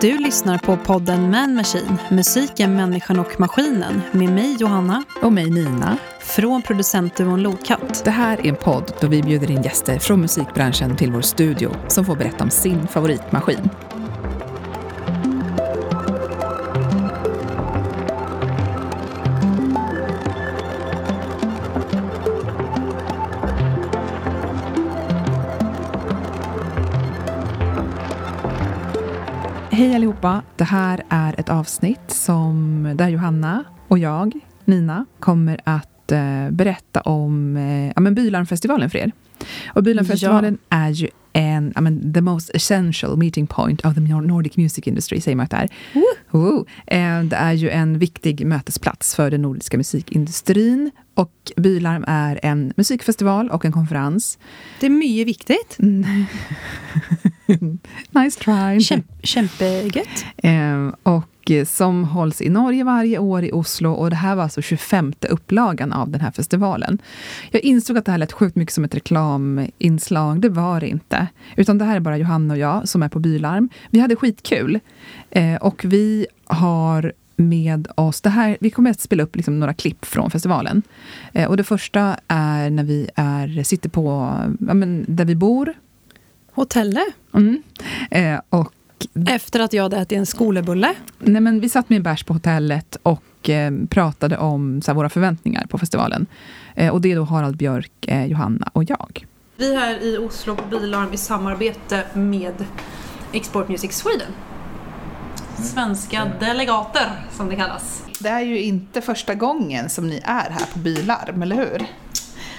Du lyssnar på podden Man Machine, musiken, människan och maskinen med mig Johanna och mig Nina från producentduon Lokatt. Det här är en podd då vi bjuder in gäster från musikbranschen till vår studio som får berätta om sin favoritmaskin. Allihopa! Det här är ett avsnitt som, där Johanna och jag, Nina, kommer att eh, berätta om eh, ja, Bylarmfestivalen för er. Och Bylarmfestivalen ja. är ju en, I mean, the most essential meeting point of the Nordic music industry, säger man att det är. Uh. Uh. Det är ju en viktig mötesplats för den nordiska musikindustrin. Och Bylarm är en musikfestival och en konferens. Det är mycket viktigt. nice try. Kämp kämpegött. Eh, och som hålls i Norge varje år i Oslo. Och det här var alltså 25 upplagan av den här festivalen. Jag insåg att det här lät sjukt mycket som ett reklaminslag. Det var det inte. Utan det här är bara Johanna och jag som är på Bylarm. Vi hade skitkul. Eh, och vi har med oss. Det här, vi kommer att spela upp liksom några klipp från festivalen. Eh, och det första är när vi är, sitter på ja, men, där vi bor. Hotellet. Mm. Eh, och efter att jag hade ätit en skolebulle? Nej, men vi satt med en bärs på hotellet och eh, pratade om så här, våra förväntningar på festivalen. Eh, och det är då Harald Björk, eh, Johanna och jag. Vi är här i Oslo på Bilarm i samarbete med Export Music Sweden. Svenska delegater, som det kallas. Det är ju inte första gången som ni är här på Bilarm, eller hur?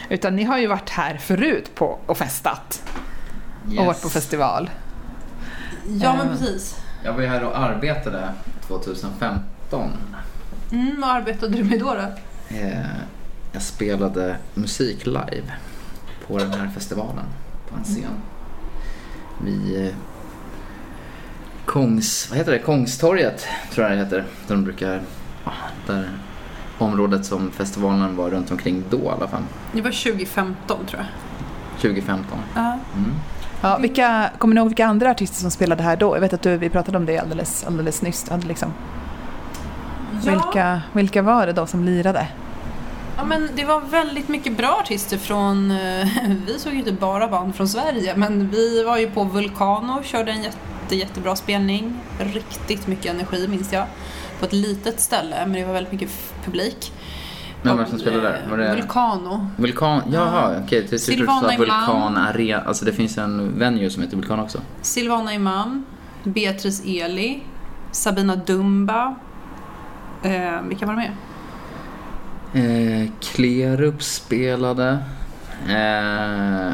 Utan ni har ju varit här förut på och festat. Yes. Och varit på festival. Ja, men precis. Jag var ju här och arbetade 2015. Mm, vad arbetade du med då? då? Eh, jag spelade musik live på den här festivalen på en scen. Vi eh, Kongs, vad heter det? Kongstorget tror jag det heter. Där de brukar, där området som festivalen var runt omkring då i alla fall. Det var 2015 tror jag. 2015. Ja. Mm. Ja, vilka, kommer ni ihåg vilka andra artister som spelade här då? Jag vet att du, vi pratade om det alldeles, alldeles nyss. Liksom. Ja. Vilka, vilka var det då som lirade? Ja, men det var väldigt mycket bra artister från... Eh, vi såg ju inte bara band från Sverige, men vi var ju på Vulcano och körde en jätte, jättebra spelning. Riktigt mycket energi minns jag. På ett litet ställe, men det var väldigt mycket publik. Vem var det som spelade där? Var det... Vulcano. Vulkan, jaha, okej. Okay. Till slut Vulkan Arena. Alltså det finns en venue som heter Vulkan också. Silvana Imam, Beatrice Eli, Sabina Dumba. Eh, vilka var det med? Eh, Klerup spelade. Eh,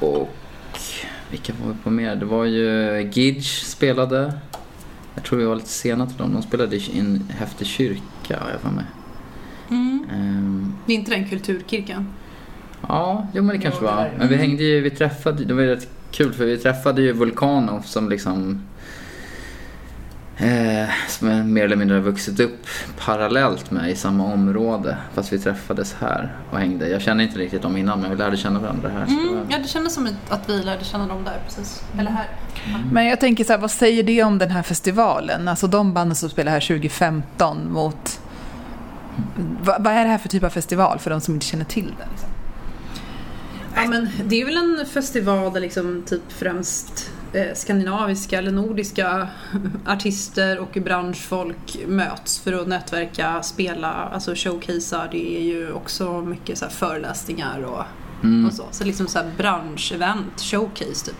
och vilka var vi på mer? Det var ju Gidge spelade. Jag tror vi var lite sena till dem. De spelade i en häftig kyrka, har jag för mig. Mm. Um, det är inte den kulturkyrkan? Ja, jo men det kanske var. Men vi hängde ju, vi träffade, det var ju rätt kul för vi träffade ju Vulcano som liksom eh, som är mer eller mindre har vuxit upp parallellt med i samma område. Fast vi träffades här och hängde. Jag kände inte riktigt dem innan men vi lärde känna varandra här. Mm, ja, det kändes som att vi lärde känna dem där precis. Eller här. Mm. Men jag tänker så här, vad säger det om den här festivalen? Alltså de banden som spelar här 2015 mot... Vad, vad är det här för typ av festival för de som inte känner till den? Liksom? Ja, men det är väl en festival där liksom typ främst skandinaviska eller nordiska artister och branschfolk möts för att nätverka, spela, alltså showcasea. Det är ju också mycket så föreläsningar och, mm. och så. Så liksom så här branschevent, showcase typ.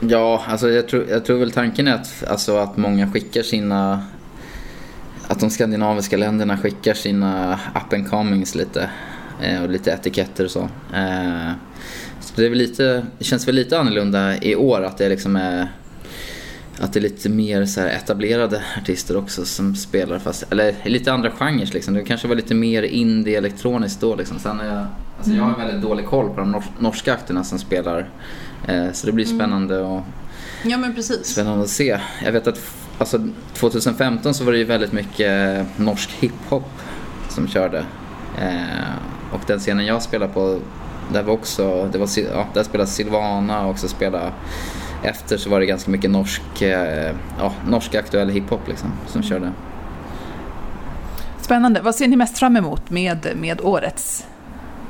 Ja, alltså jag tror, jag tror väl tanken är att, alltså att många skickar sina att de skandinaviska länderna skickar sina up and comings lite eh, och lite etiketter och så. Eh, så det, är väl lite, det känns väl lite annorlunda i år att det liksom är att det är lite mer så etablerade artister också som spelar fast, eller lite andra genrer liksom. Det kanske var lite mer indie elektroniskt då liksom. Sen är jag, alltså jag har väldigt dålig koll på de norska akterna som spelar. Eh, så det blir mm. spännande och Ja men precis. Spännande att se. Jag vet att alltså, 2015 så var det ju väldigt mycket norsk hiphop som körde. Eh, och den scenen jag spelar på där var också, det var, ja, där spelade Silvana och också spelade efter så var det ganska mycket norsk, eh, ja, norsk aktuell hiphop liksom som körde. Spännande. Vad ser ni mest fram emot med, med årets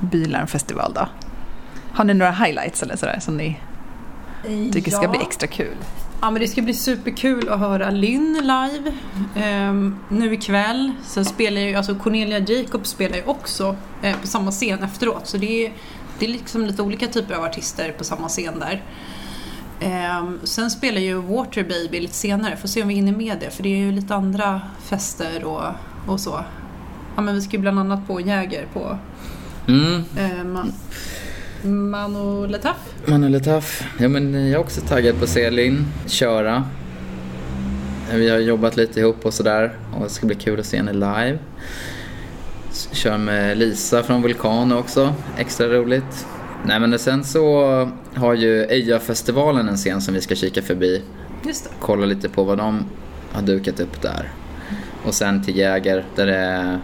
Bilarmfestival då? Har ni några highlights eller sådär som ni tycker ska bli extra kul? Ja men det ska bli superkul att höra Lynn live ehm, nu ikväll. Sen spelar ju, alltså Cornelia Jacobs spelar ju också eh, på samma scen efteråt. Så det är, det är liksom lite olika typer av artister på samma scen där. Ehm, sen spelar ju Water Baby lite senare, får se om vi hinner med det för det är ju lite andra fester och, och så. Ja men vi ska ju bland annat på Jäger på Mm. Man, Mano Letaf. Manu Letaf. Ja, men jag är också taggad på att se Linn köra. Vi har jobbat lite ihop och sådär och det ska bli kul att se henne live. Kör med Lisa från Vulkan också, extra roligt. Nej men sen så har ju Öja-festivalen en scen som vi ska kika förbi. Just det. Kolla lite på vad de har dukat upp där. Och sen till Jäger där det är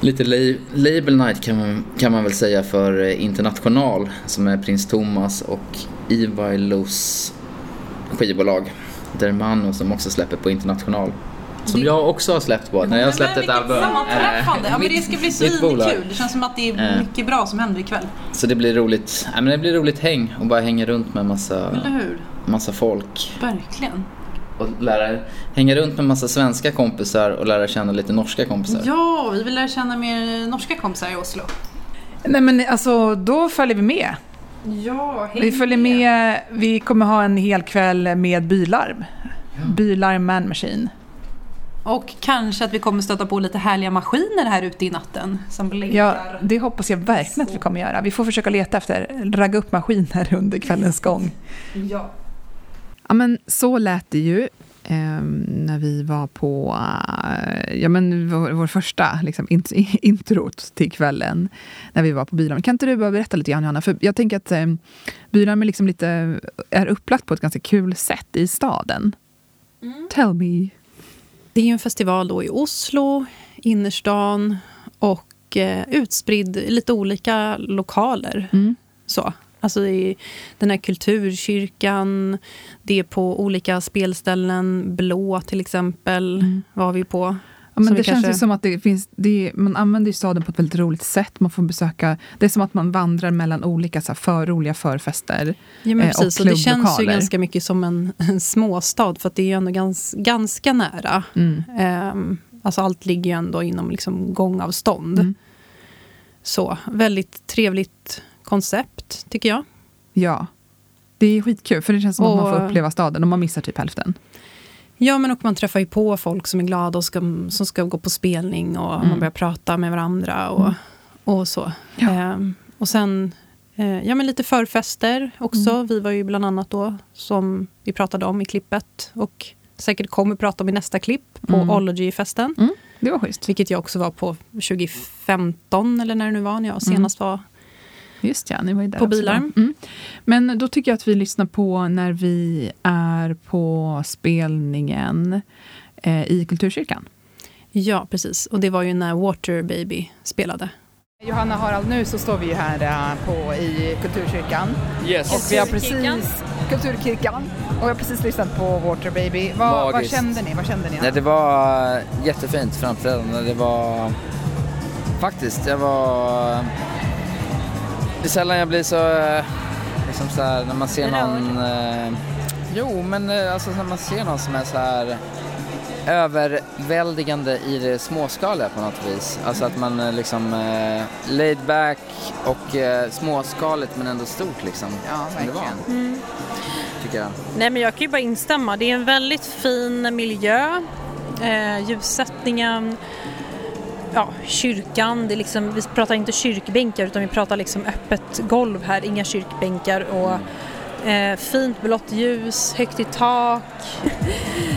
lite la- label night kan man, kan man väl säga för eh, International som är Prins Thomas och Ivailos skivbolag. Dermano som också släpper på International. Som Det- jag också har släppt på. När jag har släppt ett album. sammanträffande! Ja men det ska bli svinkul. Det känns som att det är Eh. mycket bra som händer ikväll. Så det blir roligt. Ja, men det blir roligt häng och bara hänga runt med massa, massa folk. Verkligen. Och lära, hänga runt med massa svenska kompisar och lära känna lite norska kompisar. Ja, vi vill lära känna mer norska kompisar i Oslo. Nej men alltså, då följer vi med. Ja, Vi följer med. Vi kommer ha en hel kväll med Bylarm. Bylarm Man Machine. Och kanske att vi kommer stöta på lite härliga maskiner här ute i natten som blinkar. Ja, det hoppas jag verkligen att vi kommer göra. Vi får försöka leta efter, ragga upp maskiner under kvällens gång. ja. Ja, men så lät det ju eh, när vi var på eh, ja, men vår, vår första liksom, int, introt till kvällen, när vi var på Bylarm. Kan inte du bara berätta lite grann, Johanna? För jag tänker att eh, Bylarm är, liksom lite, är upplagt på ett ganska kul sätt i staden. Tell me. Det är en festival då i Oslo, innerstan och eh, utspridd i lite olika lokaler. Mm. Så. Alltså i den här kulturkyrkan, det är på olika spelställen, Blå till exempel var vi på. Ja, men det vi känns kanske- ju som att det finns, det, man använder ju staden på ett väldigt roligt sätt. Man får besöka, det är som att man vandrar mellan olika så här, för roliga förfester. Ja, men Eh, och precis. Och det känns ju klubblokaler. ganska mycket som en, en småstad för att det är ju ändå gans, ganska nära. Mm. Ehm, alltså allt ligger ju ändå inom liksom gångavstånd. Mm. Så, väldigt trevligt koncept tycker jag. Ja. Det är skitkul, för det känns som att man Och- får uppleva staden och man missar typ hälften. Ja, men och man träffar ju på folk som är glada och ska, som ska gå på spelning och Mm. man börjar prata med varandra och, Mm. och så. Ja. Ehm, och sen eh, ja, men lite förfester också. Mm. Vi var ju bland annat då, som vi pratade om i klippet och säkert kommer prata om i nästa klipp, på Mm. Ology-festen. Det var schysst. Vilket jag också var på 2015 eller när det nu var, när jag senast var. Just ja, ni var ju där På också då. Mm. Men då tycker jag att vi lyssnar på när vi är på spelningen eh, i Kulturkyrkan. Ja, precis. Och det var ju när Water Baby spelade. Johanna Harald, nu så står vi ju här äh, på, i Kulturkyrkan. Yes. Och vi har precis, Kulturkyrkan. Och vi har precis lyssnat på Water Baby. Vad, vad kände ni? Vad kände ni? Nej, det var jättefint framträdande. Det var... Faktiskt, jag var... Det är sällan jag blir så... eh, Liksom så här, när man ser någon... Eh... Jo, men eh, alltså när man ser någon som är så här överväldigande i det småskaliga på något vis. Alltså att man eh, liksom eh, laid back och eh, småskaligt men ändå stort liksom. Ja, verkligen. tycker jag. Nej men jag kan ju bara instämma. Det är en väldigt fin miljö. Eh, ljussättningen, ja, kyrkan. Det liksom, vi pratar inte kyrkbänkar utan vi pratar liksom öppet golv här, inga kyrkbänkar. Och, eh, fint blått ljus, högt i tak.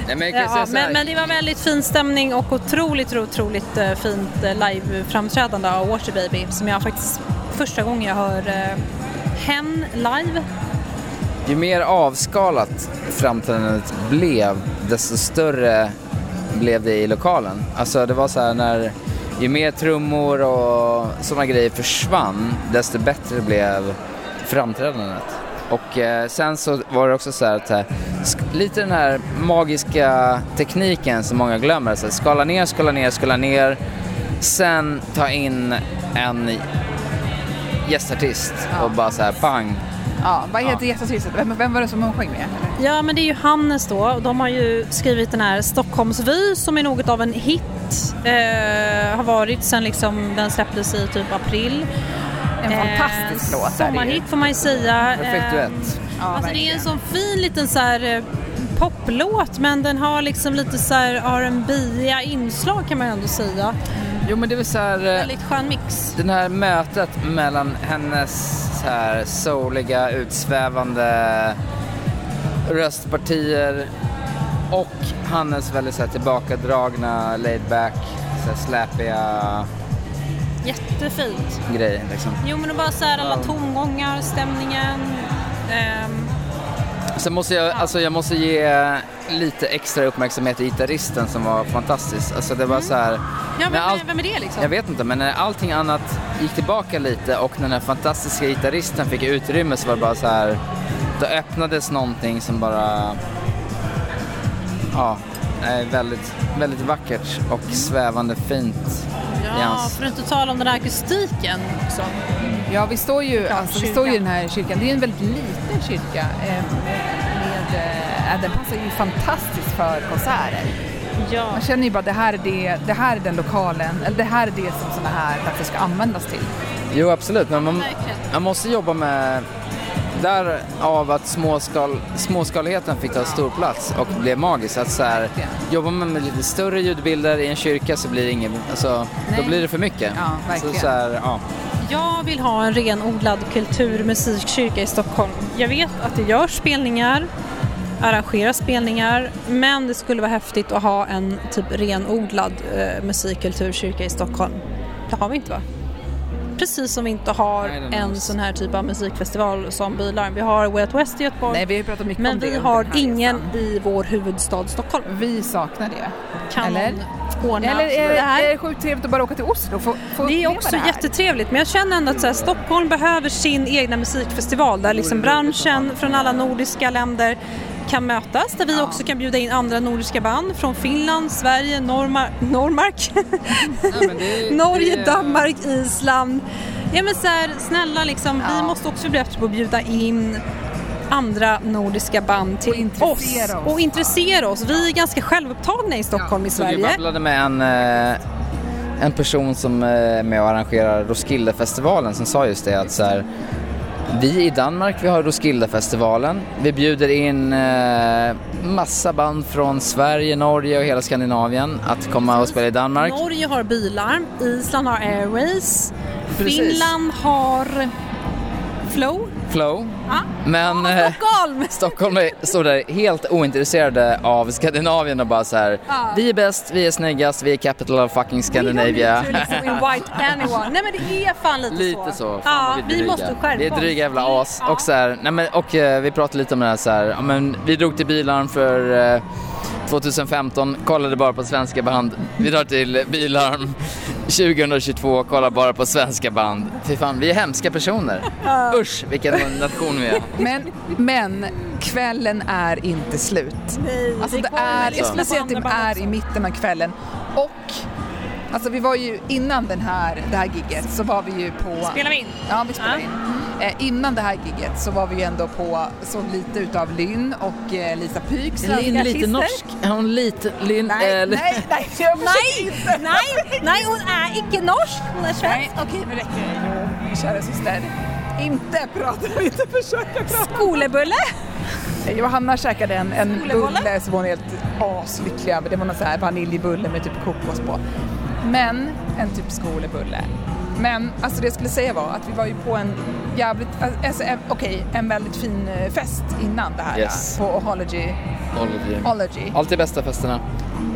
Nej, men, Ja, men, men det var väldigt fin stämning och otroligt, otroligt eh, fint eh, live-framträdande av Water Baby som jag faktiskt första gången jag hör eh, hen live. Ju mer avskalat framträdandet blev, desto större blev det i lokalen. Alltså det var så här när, ju mer trummor och sådana grejer försvann, desto bättre blev framträdandet. Och eh, sen så var det också så här att eh, sk- lite den här magiska tekniken som många glömmer. Så här, skala ner, skala ner, skala ner. Sen ta in en gästartist Ja. och bara så här pang. Ja, vad heter gästartisten? Vem, vem var det som sjöng med? Ja, men det är ju Hannes då. och De har ju skrivit den här Stockholmsvy som är något av en hit. Eh, har varit sen liksom den släpptes i typ april. En fantastisk låt är det ju. Sommarhit får man ju säga. Perfekt Eh, duett. Ja, alltså det är verkligen. en sån fin liten så här eh, poplåt men den har liksom lite så här R&B-iga inslag kan man ju ändå säga. Jo men det är väl så här... eh, Väldigt skön mix. Den här mötet mellan hennes så här souliga, utsvävande röstpartier och Hannes väldigt så här tillbakadragna, laid back, så här släpiga Jättefint. grejer liksom. Jo men det bara så här alla Ja. tongångar, stämningen. ehm, Sen måste jag, alltså jag måste ge lite extra uppmärksamhet till gitarristen som var fantastisk. Alltså det var så här, ja när vem, allt- vem är det liksom? Jag vet inte, men när allting annat gick tillbaka lite och den här fantastiska gitarristen fick utrymme så var det bara så här. Då öppnades någonting som bara... Ja, är väldigt, väldigt vackert och svävande fint. Ja, för att inte tala om den här akustiken också. Ja, vi står ju, alltså, vi kyrkan. står ju i den här kyrkan. Det är en väldigt liten kyrka. Eh, med, eh, den passar ju fantastiskt för konserter. Ja. Man känner ju bara det här är, det, det här är den lokalen, eller det här är det som sådana här platser ska användas till. Jo, absolut, men man, man måste jobba med... Där av att småskal, småskaligheten fick ta stor plats och blev magiskt. Att så här, jobbar man med lite större ljudbilder i en kyrka så blir det ingen, alltså, då blir det för mycket. Ja, verkligen. Så, så här, ja. Jag vill ha en renodlad kulturmusikkyrka i Stockholm. Jag vet att det görs spelningar, arrangeras spelningar, men det skulle vara häftigt att ha en typ renodlad eh, musikkulturkyrka i Stockholm. Det har vi inte va? Precis som vi inte har Nej, en sån här typ av musikfestival som Bylarm. Vi har Way Out West i Göteborg, Nej, vi har pratat mycket men om det vi har ingen i vår huvudstad Stockholm. Vi saknar det. Kan Eller? ordna Eller är, det här? är det sjukt trevligt att bara åka till Oslo få, få Det är också det här? jättetrevligt men jag känner ändå att här, Stockholm behöver sin egna musikfestival där liksom branschen från alla nordiska länder kan mötas där vi också kan bjuda in andra nordiska band från Finland, Sverige, Norma- Normark, Norge, Danmark, Island. Ja men så här, snälla liksom, vi Ja. måste också bli bättre på att bjuda in andra nordiska band till Och intressera oss. och intressera oss. Vi är ganska självupptagna i Stockholm i Så vi Sverige. babblade med en, eh, en person som eh, är med och arrangerar Roskildefestivalen som sa just det att så här, vi i Danmark, vi har Roskildefestivalen. Vi bjuder in eh, massa band från Sverige, Norge och hela Skandinavien att komma och spela i Danmark. Norge har Bilarm, Island har Airways, Precis. Finland har Flow. Flow. Ja. Men Och eh, Stockholm! Stockholm står där helt ointresserade av Skandinavien och bara så här. Ja. Vi är bäst, vi är snyggast, vi är capital of fucking Scandinavia. We liksom invite anyone. Nej men det är fan lite, Lite så. Fan, Ja, vi dryga. måste skärpa Vi är dryga jävla as. Ja. Och, så här, nej men, och eh, vi pratade lite om det här så här, ja, men vi drog till Bilarm för eh, 2015, kollade bara på svenska band. Vi drar till Bilarm 2022, kollar bara på svenska band. Fy fan, vi är hemska personer. Usch, vilken nation vi är. Men, men kvällen är inte slut. Nej, Alltså vi det är, jag skulle säga att det är i mitten av kvällen. Och alltså vi var ju innan den här, det här gigget så var vi ju på... Spelar vi in? Ja, vi spelar Ja. in. Eh, innan det här gigget så var vi ju ändå på, så lite utav Lynn och eh, Lisa Pyk, Linn lite artister. norsk. Är hon lite... Linn... Nej, eh, nej, nej, jag Nej, nej, nej hon är icke norsk, hon är svensk. okej nu räcker det. Kära syster. Inte prata, inte försöka prata. Skolebulle. Johanna käkade en, en bulle som hon är helt aslycklig över. Det var någon så här vaniljbulle med typ kokos på. Men, en typ skolebulle. Men alltså det jag skulle säga var att vi var ju på en jävligt, alltså, en- okej, en väldigt fin eh, fest innan det här Yes. på Ohology. Ology. Ology. Alltid bästa festerna.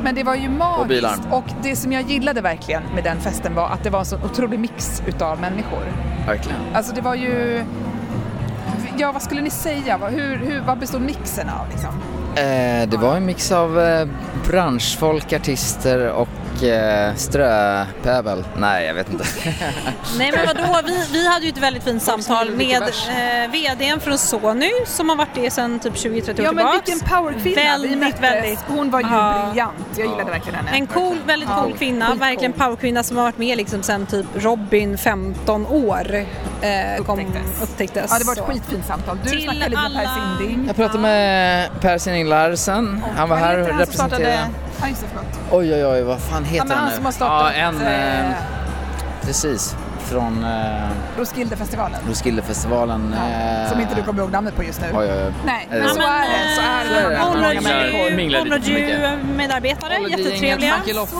Men det var ju magiskt bilarm. och det som jag gillade verkligen med den festen var att det var en så otrolig mix utav människor. Verkligen. Alltså det var ju, ja vad skulle ni säga? Hur, hur, vad bestod mixen av liksom? Eh, det var en mix av eh, branschfolk, artister och ströpöbel. Nej, jag vet inte. Nej men vadå, vi, vi hade ju ett väldigt fint samtal med eh, VDn från Sony som har varit det sedan typ 20-30 år Ja men vilken powerkvinna vi Väldigt, väldigt. Hon var ju Ja. briljant. Jag gillade verkligen henne. En cool, väldigt Ja, cool kvinna, skitcool. verkligen powerkvinna som har varit med liksom sen typ Robin 15 år eh, kom, Upptäcktes. upptäcktes. Ja det var ett Så. skitfint samtal. Du Till snackade lite med Per alla- Sinding. Jag pratade med Per Sinding Larsen. Han var här och representerade... Ja just det, förlåt. Oj, oj, oj, vad fan heter Ja, men han han nu? som har startat Ja, en... Eh, eh, precis. Från eh, Roskildefestivalen. Roskildefestivalen. Ja, eh, som inte du kommer ihåg namnet på just nu. Oj, oj, oj. Nej, det men så? är det. Så är det. Ology-medarbetare, jättetrevliga. Makiloffe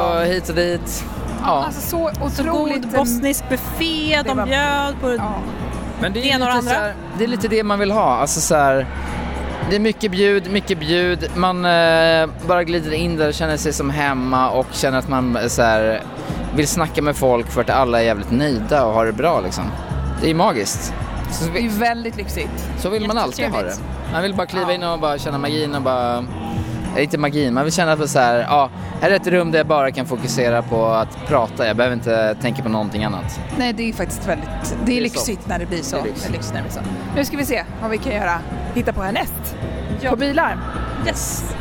och hit och dit. Ja. Alltså så Så otroligt... god bosnisk buffé, de bjöd på Ja. Men det är, ena och lite det så andra. här, det är lite det man vill ha. Alltså så här, det är mycket bjud, mycket bjud. Man eh, bara glider in där och känner sig som hemma och känner att man eh, så här, vill snacka med folk för att alla är jävligt nöjda och har det bra liksom. Det är magiskt. Så, Det är väldigt lyxigt. så vill man alltid ha det. Man vill bara kliva in och bara känna magin och bara... Inte magin, man vill känna att så här, ja, här är ett rum där jag bara kan fokusera på att prata. Jag behöver inte tänka på någonting annat. Nej, det är faktiskt väldigt... Det är, Det är lyxigt när det blir så. Det är lyxigt. Det är lyxigt när det blir så. Nu ska vi se vad vi kan göra. Hitta på härnäst. På bilar. Yes.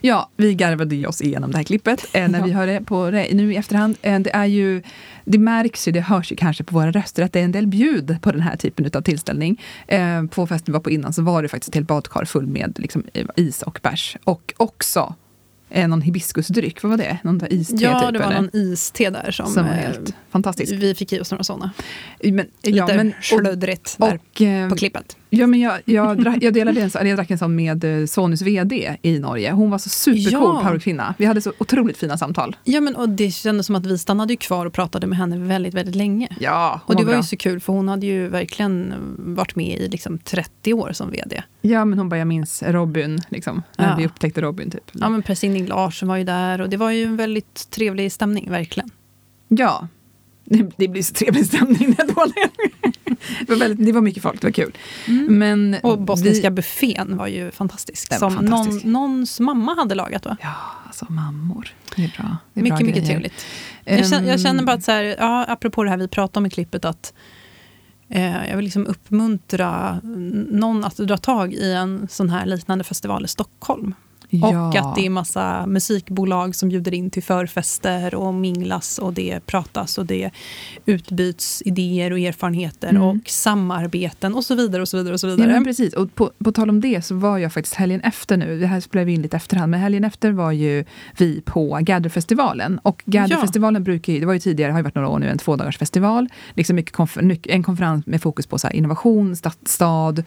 Ja, vi garvade oss igenom det här klippet eh, när vi hörde på det nu i efterhand. Eh, det är ju, det märks ju, det hörs ju kanske på våra röster att det är en del bjud på den här typen av tillställning. Eh, på festen vi var på innan så var det faktiskt ett helt badkar full med liksom, eh, is och bärs. Och också eh, någon hibiskusdryck, vad var det? Någon där iste Ja, typ, det var eller? någon iste där som, Som var eh, helt fantastisk. vi fick i oss några sådana. Men, Lite ja, men, och, där och, eh, på klippet. Ja, men jag, jag, drack, jag delade en, jag drack en sån med eh, Sonys VD i Norge. Hon var så supercool Ja. powerkvinna. Vi hade så otroligt fina samtal. Ja, men och det kändes som att vi stannade kvar och pratade med henne väldigt, väldigt länge. Ja, Och det var bra. ju så kul för hon hade ju verkligen varit med i liksom 30 år som VD. Ja, men hon bara, jag minns Robin, liksom, när Ja. vi upptäckte Robin. Typ. Ja men Per Sinding Larsson var ju där och det var ju en väldigt trevlig stämning, verkligen. Ja. Det, det blir så trevlig stämning den dagen. det, var väldigt, det var mycket folk, det var kul. Men Mm. Och bosniska vi, buffén var ju fantastisk. Var som fantastisk. Någon, någons mamma hade lagat va? Ja, alltså mammor. Det är bra. Det är mycket, bra mycket grejer. trevligt. Jag känner, jag känner bara att så här, ja, apropå det här vi pratade om i klippet att eh, jag vill liksom uppmuntra någon att dra tag i en sån här liknande festival i Stockholm. Ja. Och att det är massa musikbolag som bjuder in till förfester och minglas och det pratas och det utbyts idéer och erfarenheter Mm. och samarbeten och så vidare och så vidare och så Ja, vidare. men precis. Och på, på tal om det så var jag faktiskt helgen efter nu, det här spelar vi in lite efterhand, men helgen efter var ju vi på Gatherfestivalen. Och Gatherfestivalen brukar ju, det var ju tidigare, har ju varit några år nu, en tvådagarsfestival. Liksom mycket konfer- en konferens med fokus på så innovation, stad, stad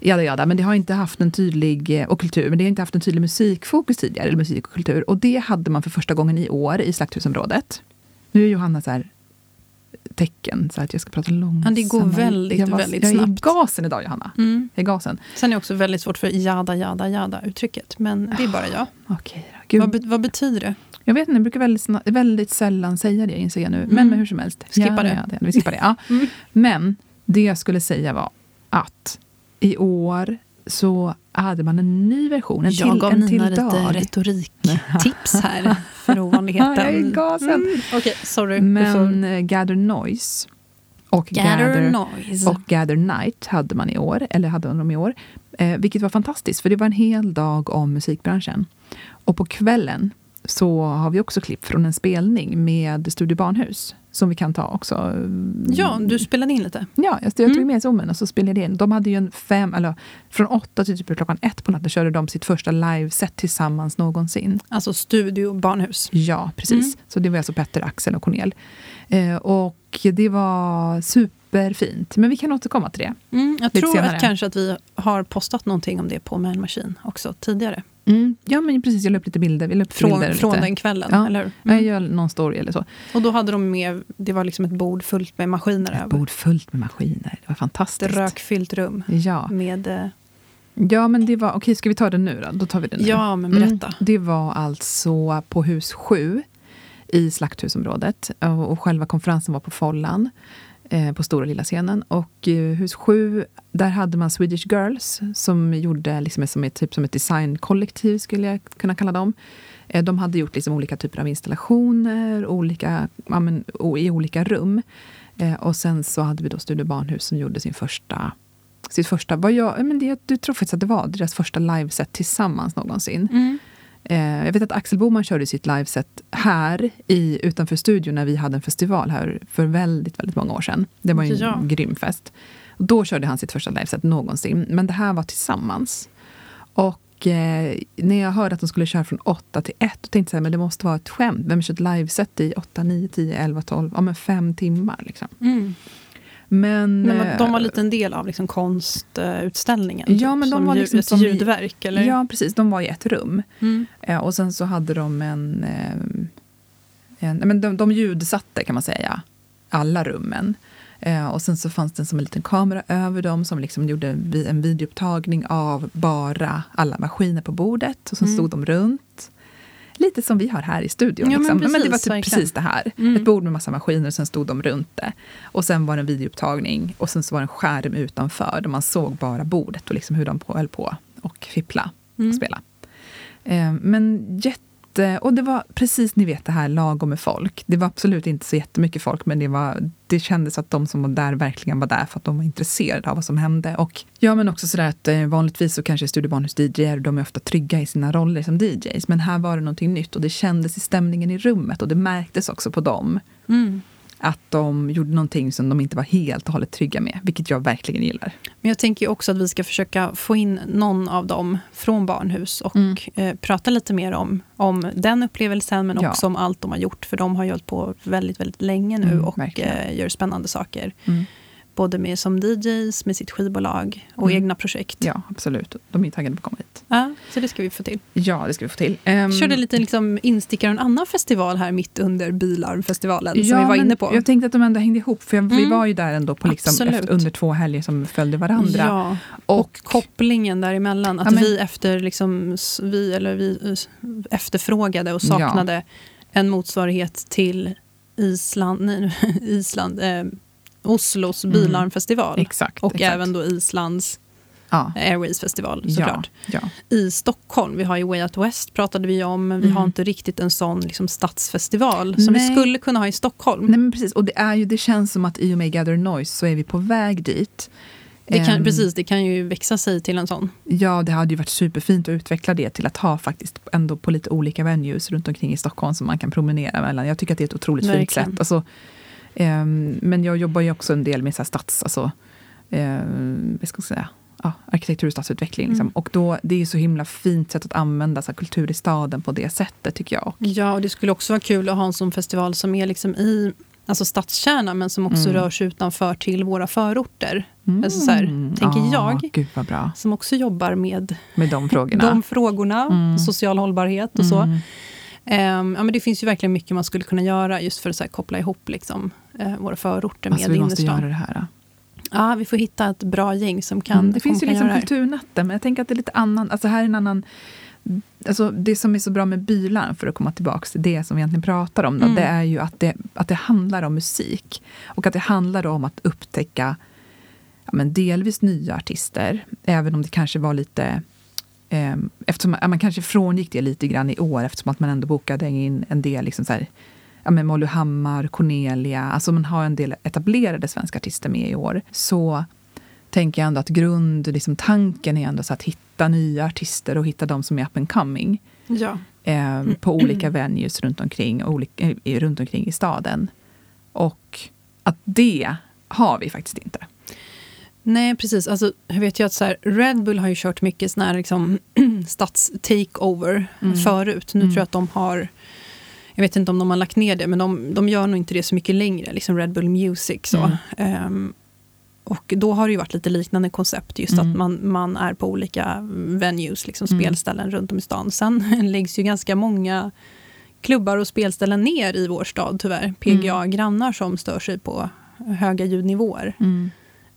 Jada, jada. Men det har inte haft en tydlig, eh, och kultur, men det har inte haft en tydlig musikfokus tidigare, eller musik och kultur. Och det hade man för första gången i år i Slakthusområdet. Nu är Johanna så här tecken, så att jag ska prata långsammare. Ja, det går väldigt, jag var, väldigt jag är i snabbt. gasen idag, Johanna. Mm. Jag är gasen. Sen är det också väldigt svårt för jada, jada, jada uttrycket. Men det är bara jag. Okej då. Gud. Vad, vad betyder det? Jag vet inte, jag brukar väldigt, väldigt sällan säga det, inser jag nu. Men, Mm. men hur som helst. Skippa ja, det. Ja, det. Vi skippar det. Ja. Mm. Men det jag skulle säga var att i år så hade man en ny version, en jag till, gav en Nina till dag. lite retoriktips här för ovanligheten. Ja, jag är gasen. Mm. Okej, sorry. Men eh, Gather Noise och Gather Gather, noise. och Gather Night hade man i år, eller hade de i år. Eh, vilket var fantastiskt, för det var en hel dag om musikbranschen. Och på kvällen så har vi också klipp från en spelning med Studio Barnhus. Som vi kan ta också. ja, du spelade in lite. Ja, jag, jag tog Mm. med zoomen och så spelade jag in. De hade ju en fem, eller från åtta till typ klockan ett på natten körde de sitt första liveset tillsammans någonsin. Alltså Studio Barnhus. Ja, precis. Mm. Så det var alltså Petter, Axel och Cornel. Eh, och det var superfint. Men vi kan återkomma till det. Mm, jag tror att kanske att vi har postat någonting om det på Man Machine också tidigare. Mm. Ja, men precis. Jag la upp lite bilder. Vi upp Från, bilder från lite. den kvällen, Ja. eller hur? Jag Mm. gör någon story eller så. Och då hade de med, det var liksom ett bord fullt med maskiner Ett över. bord fullt med maskiner. Det var Ett fantastiskt. rökfyllt rum Ja. med... eh, ja, men det var... Okej, ska vi ta det nu då? Då tar vi det nu. Ja, men berätta. Mm, det var alltså på hus 7 i Slakthusområdet. Och själva konferensen var på Follan eh, på stora lilla scenen. Och eh, hus 7, där hade man Swedish Girls som gjorde liksom som ett, typ som ett designkollektiv, skulle jag kunna kalla dem. Eh, de hade gjort liksom olika typer av installationer olika, ja, men, i olika rum. Eh, och sen så hade vi då Studio Barnhus som gjorde sin första sitt första, vad jag, men det, du tror faktiskt att det var deras första liveset tillsammans någonsin. Mm. Eh, jag vet att Axel Boman körde sitt liveset här i, utanför studion när vi hade en festival här för väldigt, väldigt många år sedan. Det var ju en Ja. grym fest. Då körde han sitt första liveset någonsin. Men det här var tillsammans. Och eh, när jag hörde att de skulle köra från 8 till 1, då tänkte jag att det måste vara ett skämt. Vem kör ett liveset i 8, 9, 10, 11, 12, ja men fem timmar liksom. Mm. Men, Men eh, de var lite en del av liksom konstutställningen? typ, Ja, men de som var liksom ett som- ljudverk? Eller? Ja, precis. De var i ett rum. Mm. Eh, och sen så hade de en... Eh, en men de, de ljudsatte, kan man säga, alla rummen. Och sen så fanns det som en liten kamera över dem som liksom gjorde en videoupptagning av bara alla maskiner på bordet. Och sen Mm. stod de runt. Lite som vi har här i studion. Ja, men liksom. det var precis, typ verkligen. precis det här. Mm. Ett bord med massa maskiner och sen stod de runt det. Och sen var det en videoupptagning och sen så var det en skärm utanför där man såg bara bordet och liksom hur de höll på och fippla Mm. och spela. Eh, men jätte... Eh, och det var precis, ni vet det här lagom med folk. Det var absolut inte så jättemycket folk, men det, var, det kändes att de som var där verkligen var där för att de var intresserade av vad som hände. Och ja, men också sådär att eh, vanligtvis så kanske Studio Barnhus DJer, de är ofta trygga i sina roller som DJs. Men här var det någonting nytt och det kändes i stämningen i rummet och det märktes också på dem. Mm. Att de gjorde någonting som de inte var helt och hållet trygga med, vilket jag verkligen gillar. Men jag tänker också att vi ska försöka få in någon av dem från Barnhus och Mm. eh, prata lite mer om, om den upplevelsen men Ja. också om allt de har gjort. För de har ju hållit på väldigt, väldigt länge nu Mm, och eh, gör spännande saker. Mm. Både med som DJs, med sitt skivbolag och Mm. egna projekt. Ja, absolut. De är taggade på att komma hit. Ja, så det ska vi få till. Ja, det ska vi få till. Um, Körde lite liksom instickare en annan festival här mitt under Bilarmfestivalen som vi var inne på. Jag tänkte att de ändå hängde ihop, för jag, vi Mm. var ju där ändå på liksom efter, under två helger som följde varandra. Ja, och, kopplingen däremellan. Att Ja, men- vi, efter, liksom, vi, eller vi efterfrågade och saknade en motsvarighet till Island, nej, Island eh, Oslos Mm. bilarmfestival. Exakt. och exakt. även då Islands ja. Airways-festival Ja, såklart. ja. I Stockholm, vi har ju Way Out West pratade vi om, men vi Mm. har inte riktigt en sån liksom, stadsfestival som Nej. vi skulle kunna ha i Stockholm. Nej, men precis. Och det, är ju, det känns som att i och med Gather Noise så är vi på väg dit. Det kan, Ehm, precis, det kan ju växa sig till en sån. Ja, det hade ju varit superfint att utveckla det till att ha faktiskt ändå på lite olika venues runt omkring i Stockholm som man kan promenera mellan. Jag tycker att det är ett otroligt fint Verkligen. sätt. Alltså, men jag jobbar ju också en del med så här stats, alltså, ehm, vad ska jag säga, ja, arkitektur och stadsutveckling. Liksom. Mm. Och då, det är ju så himla fint sätt att använda så här, kultur i staden på det sättet tycker jag. Ja, och det skulle också vara kul att ha en sån festival som är liksom i alltså stadskärnan men som också Mm. rör sig utanför till våra förorter. Mm. Alltså så här, tänker Ja, jag. Gud Som också jobbar med med de frågorna. de frågorna, Mm. social hållbarhet och så. Mm. Ehm, ja, men det finns ju verkligen mycket man skulle kunna göra just för att här, koppla ihop liksom, eh, våra förorter Alltså, med vi måste innerstan. göra det här. Ja, vi får hitta ett bra gäng som kan, Mm, det finns ju liksom kulturnatten, men jag tänker att det är lite annan, alltså här är en annan Alltså det som är så bra med Bylarn, för att komma tillbaka till det som vi egentligen pratar om, då, Mm. det är ju att det, att det handlar om musik. Och att det handlar om att upptäcka ja, men delvis nya artister, även om det kanske var lite eftersom ja, man kanske frångick det lite grann i år, eftersom att man ändå bokade in en del liksom så här, ja, men Molly Hammar, Cornelia, alltså man har en del etablerade svenska artister med i år. Så tänker jag ändå att grund, liksom tanken är ändå så att hitta nya artister och hitta de som är up and coming Ja. eh, på olika venues runt omkring, olika, runt omkring i staden. Och att det har vi faktiskt inte. Nej, precis. Alltså, jag vet ju att så här, Red Bull har ju kört mycket sån här liksom, stats-takeover Mm. förut. Nu Mm. tror jag att de har... Jag vet inte om de har lagt ner det, men de, de gör nog inte det så mycket längre. Liksom Red Bull Music. Så. Mm. Ehm, och då har det ju varit lite liknande koncept. Just Mm. att man, man är på olika venues, liksom Mm. spelställen runt om i stan. Sen läggs ju ganska många klubbar och spelställen ner i vår stad tyvärr. PGA-grannar som stör sig på höga ljudnivåer.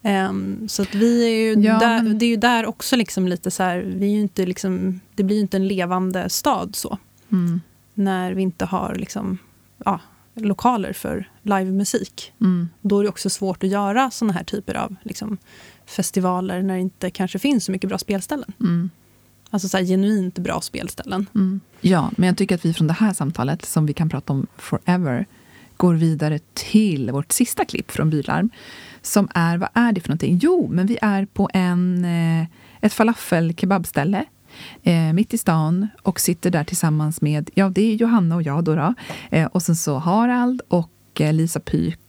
Ehm, så att vi är ju Ja, där, men- det är ju där också liksom lite så här, vi är inte liksom, det blir ju inte en levande stad så. Mm. När vi inte har liksom, ja, lokaler för livemusik. Mm. Då är det också svårt att göra såna här typer av liksom, festivaler när det inte kanske finns så mycket bra spelställen. Mm. Alltså så här, genuint bra spelställen. Mm. Ja, men jag tycker att vi från det här samtalet, som vi kan prata om forever, går vidare till vårt sista klipp från Bylarm. Som är, vad är det för någonting? Jo, men vi är på en, eh, ett falafel-kebabställe eh, mitt i stan och sitter där tillsammans med, ja det är Johanna och jag då, då eh, och sen så Harald och eh, Lisa Pyk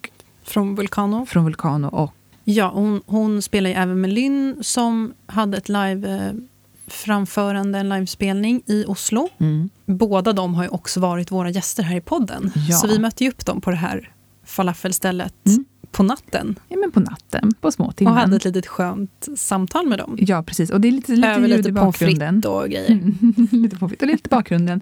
Från Vulcano. från Vulcano och Ja, hon, hon spelar ju även med Lynn som hade ett live-framförande, en livespelning i Oslo. mm, Båda de har ju också varit våra gäster här i podden. Ja. Så vi mötte ju upp dem på det här falafelstället Mm. På natten. ja, men på natten, på Och småtimmen. hade ett litet skönt samtal med dem. Ja, precis. Och det är lite, lite Över ljud lite i bakgrunden. frites och grejer. Mm, lite pommes och lite bakgrunden.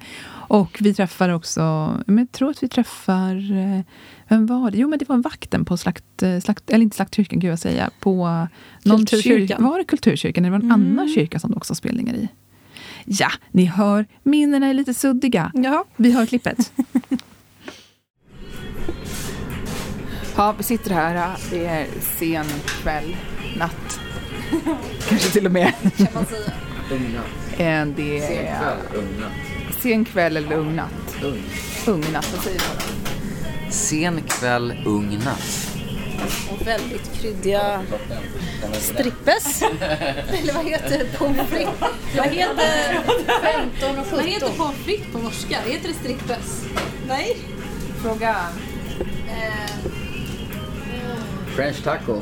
Och vi träffar också, men jag tror att vi träffar, eh, vem var det? Jo men det var vakten på slakt, eh, slakt eller inte slaktkyrkan, gud jag säga, på någon kyrka. Var det kulturkyrkan? eller var det en Mm. annan kyrka som det också spelningar i? Ja, ni hör, minnena är lite suddiga. Ja. Vi hör klippet. Ja, vi sitter här. Det är sen kväll, natt. Kanske till och med. Eh, Det är sen kväll eller ung natt. Ung natt, vad säger du? Sen kväll, ung natt. Och väldigt kryddiga strippes. Eller vad heter pommes frites? Vad heter 15 och 17? Vad heter pommes frites på norska? Heter det strippes? Nej. Fråga, French taco.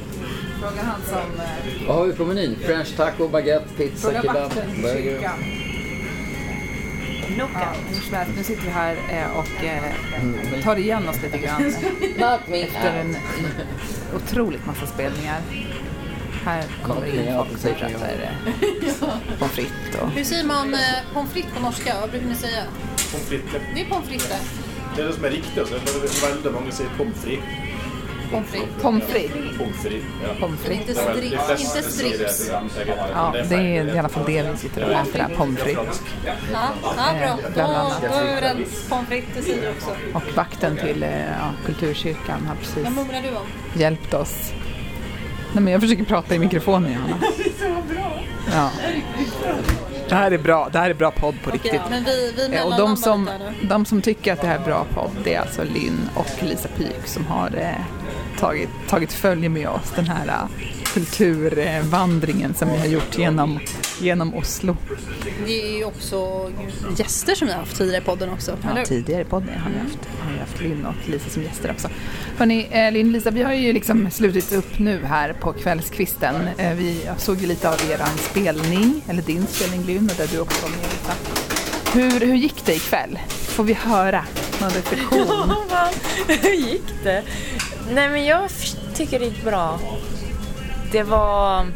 fråga han som... eh, Vad har vi på menyn? French taco, baguette, pizza, Fråga kebab, burger. kyrkan. Ja, som nu sitter vi här eh, och eh, tar igen oss lite grann efter en otroligt massa spelningar. Här kommer det in folk som köper eh, pommes frites och Hur säger man eh, pommes frites på norska? Vad brukar ni säga? Pommes frites. Det är pommes frites det. Är det som är riktigt. Så det är väldigt många säger pommes frites. Pommes frites. pommes frites. Inte, Det är väl- stri- de flesta inte strips. till. Ja, det är i alla fall det vi sitter och äter, där, pommes frites. Ja, ja, bra. Då, då är vi överens. Pommes frites säger jag också. Och vakten till eh, ja, kulturkyrkan har precis Vad mumlar du om? hjälpt oss. Nej, men jag försöker prata i mikrofonen, Johanna. Det är så bra. Ja. Det här är bra, det här är bra podd på riktigt. Okej, men vi, vi Eh, Och de som, de som tycker att det här är bra podd, det är alltså Linn och Lisa Pyk som har eh, tagit, tagit följe med oss den här eh, kulturvandringen som vi har gjort genom, genom Oslo. Det är ju också gäster som vi har haft tidigare i podden också. eller Ja, hur? tidigare i podden har vi haft, har vi haft Linn och Lisa som gäster också. Hörni, eh, Linn Lisa, vi har ju liksom slutit upp nu här på kvällskvisten. Eh, vi såg ju lite av eran spelning, eller din spelning Linn, och där du också var med Lisa. Hur, hur gick det ikväll? Får vi höra någon reflektion? Hur gick det? Nej men jag tycker det gick bra. Det var...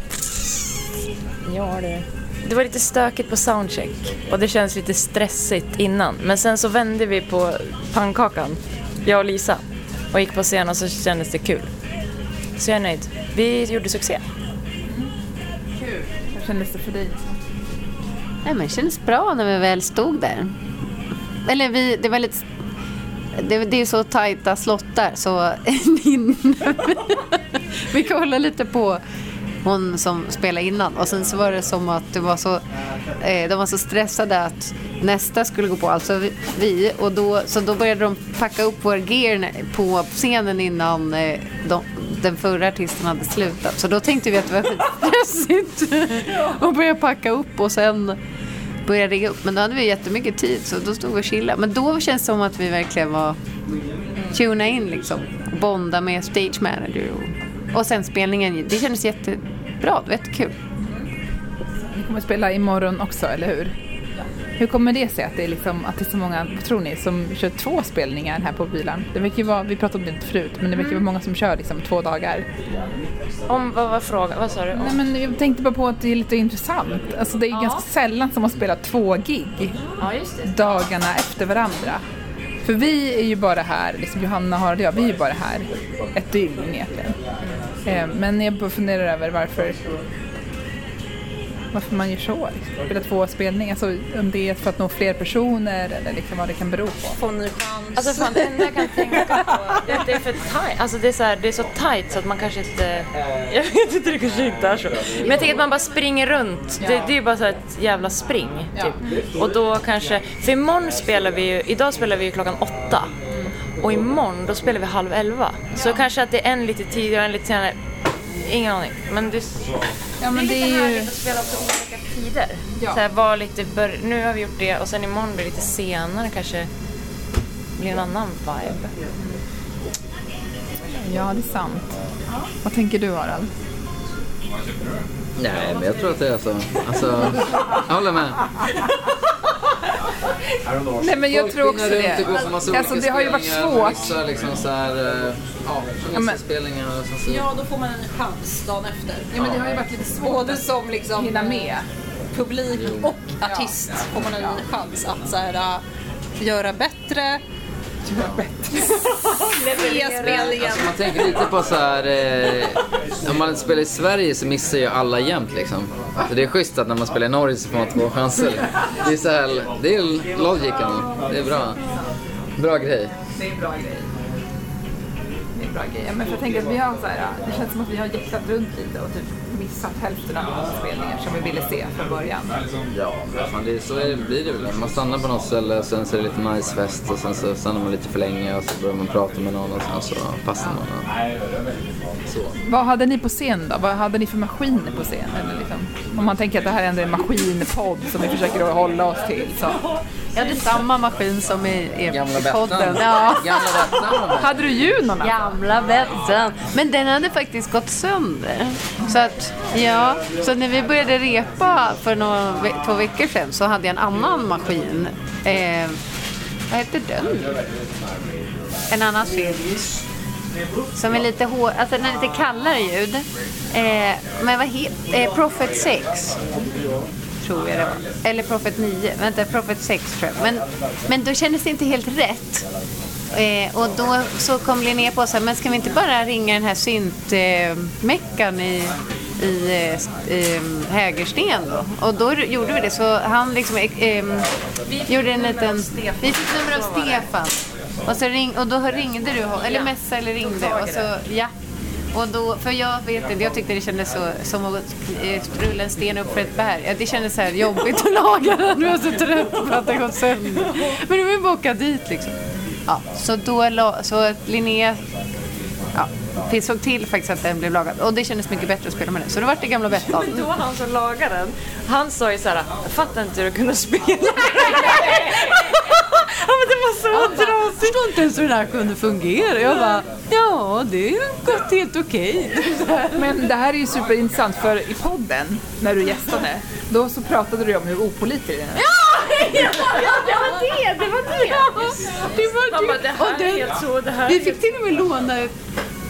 Ja du. Det var lite stökigt på soundcheck och det känns lite stressigt innan. Men sen så vände vi på pannkakan, jag och Lisa, och gick på scen och så kändes det kul. Så jag är nöjd. Vi gjorde succé. Hur kändes det för dig? Nej, men det kändes bra när vi väl stod där. Eller vi, det var lite... Det, det är så tajta slottar så vi kollade lite på hon som spelade innan och sen så var det som att det var så, eh, de var så stressade att nästa skulle gå på, alltså vi- vi. Och då, så då började de packa upp vår gear på scenen innan eh, de, den förra artisten hade slutat. Så då tänkte vi att det var skitstressigt att börja packa upp och sen börja rigga upp. Men då hade vi jättemycket tid så då stod vi och chillade. Men då känns det som att vi verkligen var tuna in liksom. Bonda med stage manager. Och, och sen spelningen, det kändes jättebra. Det var jättekul. Ni kommer att spela imorgon också, eller hur? Hur kommer det sig att det är, liksom, att det är så många, vad tror ni, som kör två spelningar här på bilen? Det verkar ju vara, vi pratade om det förut, men det verkar vara många som kör liksom två dagar. Om, vad var frågan? Vad sa du? Nej, men jag tänkte bara på att det är lite intressant. Alltså det är ganska sällan som man spelar två gig Ja, dagarna efter varandra. För vi är ju bara här, liksom Johanna, Harald och jag, vi är ju bara här ett dygn egentligen. Eh, Men jag funderar över varför varför man gör så. Liksom. Spelar två spelningar, alltså, om det är för att nå fler personer eller liksom vad det kan bero på. Få en ny chans. Alltså fan det enda jag kan tänka på är att det är för tight. Alltså det är, så här, det är så tight så att man kanske inte... Jag vet inte, det kanske inte är så. Men jag tänker att man bara springer runt. Det, det är ju bara så här ett jävla spring. Typ. Och då kanske... För imorgon spelar vi ju... Idag spelar vi ju klockan åtta. Och imorgon då spelar vi halv elva. Så kanske att det är en lite tidigare och en lite senare. Ingen aning. Men det, Ja, men det är lite ju... härligt att spela på olika tider. Så här, var lite bör... Nu har vi gjort det och sen imorgon blir det lite senare kanske blir en annan vibe. Ja, det är sant. Vad tänker du Harald? Nej, men jag tror att det är så. Alltså, jag håller med. Nej men jag tror också det. Alltså det har ju varit svårt. Vissa liksom så här, eh, ja, vissa men- spelningar och sen så... Ja, då får man en chans dagen efter. Ja men det har ju varit lite svårt Både som liksom hinna med. publik och artist får man en ny chans att så här, äh, göra bättre. Göra bättre. Alltså man tänker lite på så här, eh, om man spelar i Sverige så missar ju alla jämt liksom. Så det är schysst att när man spelar i Norge så får man två chanser. Det är så här, det är logiken. Det är bra. Bra grej. Det är en bra grej. Det är en bra grej. Men för jag tänker att vi har så här, det känns som att vi har jäktat runt lite och typ missat hälften av alla spelningar som vi ville se från början. Ja, men det så är det, blir det väl. Man stannar på något ställe och sen så är det lite nice fest och sen så stannar man lite för länge och så börjar man prata med någon och sen så passar man. Och så. Vad hade ni på scen då? Vad hade ni för maskiner på scen? Eller liksom, om man tänker att det här är ändå en maskinpodd som vi försöker att hålla oss till. Så. Jag hade samma maskin som i, i Gamla podden. Ja. Gamla Bettan. Hade du junorna? Gamla Bettan. Men den hade faktiskt gått sönder. Så att, ja. Så när vi började repa för några, ve- två veckor sedan så hade jag en annan maskin. Eh, vad heter den? En annan synt. Som är lite hår, alltså den är lite kallare ljud. Eh, men vad heter, eh, Prophet 6 tror jag det var. Eller Prophet 9. Vänta, Prophet 6 tror jag. Men, men då kändes det inte helt rätt. Eh, och då så kom Linnea på sig, men ska vi inte bara ringa den här syntmeckan eh, i, i i Hägersten då? Och då gjorde vi det. Så han liksom eh, eh, gjorde en liten... Vi fick nummer av Stefan. Och, så ring, och då ringde du eller messa eller ringde. Och så, ja. Och då, för jag vet inte, jag tyckte det kändes så, som att eh, rulla en sten upp för ett berg. Det kändes så här jobbigt att laga den. Nu är jag så trött på att det gått sönder. Men nu vill vi åka dit liksom. Ja, så då la, så Linnea ja, vi såg till faktiskt att den blev lagad. Och det kändes mycket bättre att spela med den. Så då var det gamla Bettan. Då var han som lagade den. Han sa ju såhär, jag fattar inte hur du kunde spela. ja men det var så Jag trasigt. förstår inte ens hur det här kunde fungera. Jag bara, ja det har gått helt okej. Men det här är ju superintressant för i podden, när du gästade, då så pratade du om hur opålitlig den är. Ja, det var det! Det var det! det, var det här Och är den- helt så, det här Vi fick till och med låna ett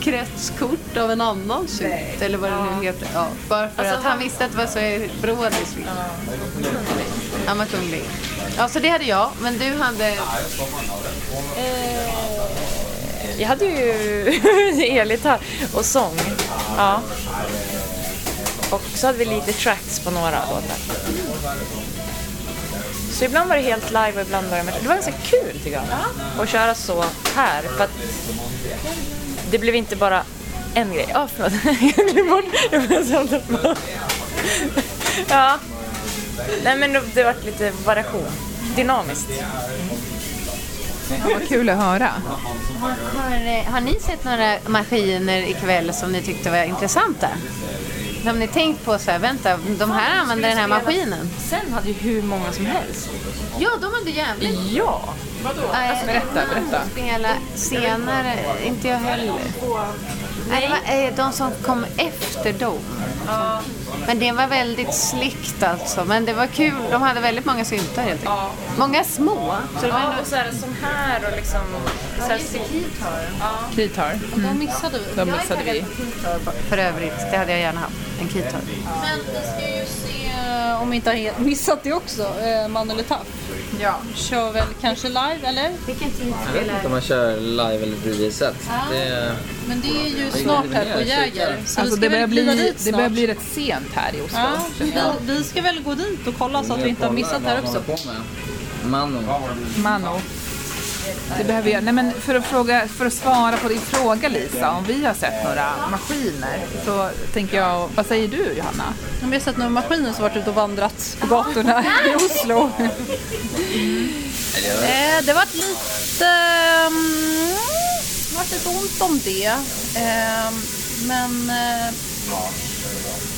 kretskort av en annan synt, eller vad det nu heter. Ja, bara för Alltså, att han visste att det var så brådis. Han var kunglig. Ja, så det hade jag, men du hade... Eh, jag hade ju elgitarr och sång. Ja. Och så hade vi lite tracks på några låtar. Så ibland var det helt live och ibland var det med. Det var ganska kul tycker jag. Att köra så här. För att det blev inte bara en grej. Ja, förlåt. Jag glömde bort. Jag. Ja. Nej men det var lite variation. Dynamiskt. Ja, vad kul att höra. Har, eh, har ni sett några maskiner ikväll som ni tyckte var intressanta? Har ni tänkt på så här, vänta, de här använder den här maskinen? Sen hade ju hur många som helst. Ja, de hade jävligt... Ja. Alltså, berätta, berätta. Spela senare, inte jag heller. Nej, det var eh, de som kom efter dem. Men det var väldigt slickt alltså. Men det var kul. De hade väldigt många syntar helt enkelt. Många små. Så det var Ja, ändå... och så här som här och liksom... Så här, Kitar. De missade vi. De missade vi. För övrigt, det hade jag gärna haft. En kitar. Men vi ska ju se, eh, om vi inte har missat det också, eh, Man eller Taff. Ja. kör väl kanske live, eller? Vilken tid Jag vet inte om man kör live eller DJ-set. Det, Men det är ju snart här på Jäger. Så Alltså det börjar, bli, det börjar bli rätt sent här i Oslo. Ja, vi, vi ska väl gå dit och kolla så att vi inte har missat här också. På. Manon. Mano. Det behöver jag. Nej, men för, att fråga, för att svara på din fråga Lisa, om vi har sett några maskiner så tänker jag, vad säger du Johanna? Om vi har sett några maskiner som varit ute och vandrat på gatorna i Oslo. eh, det var lite... Um, det var lite ont om det. Eh, men... Eh,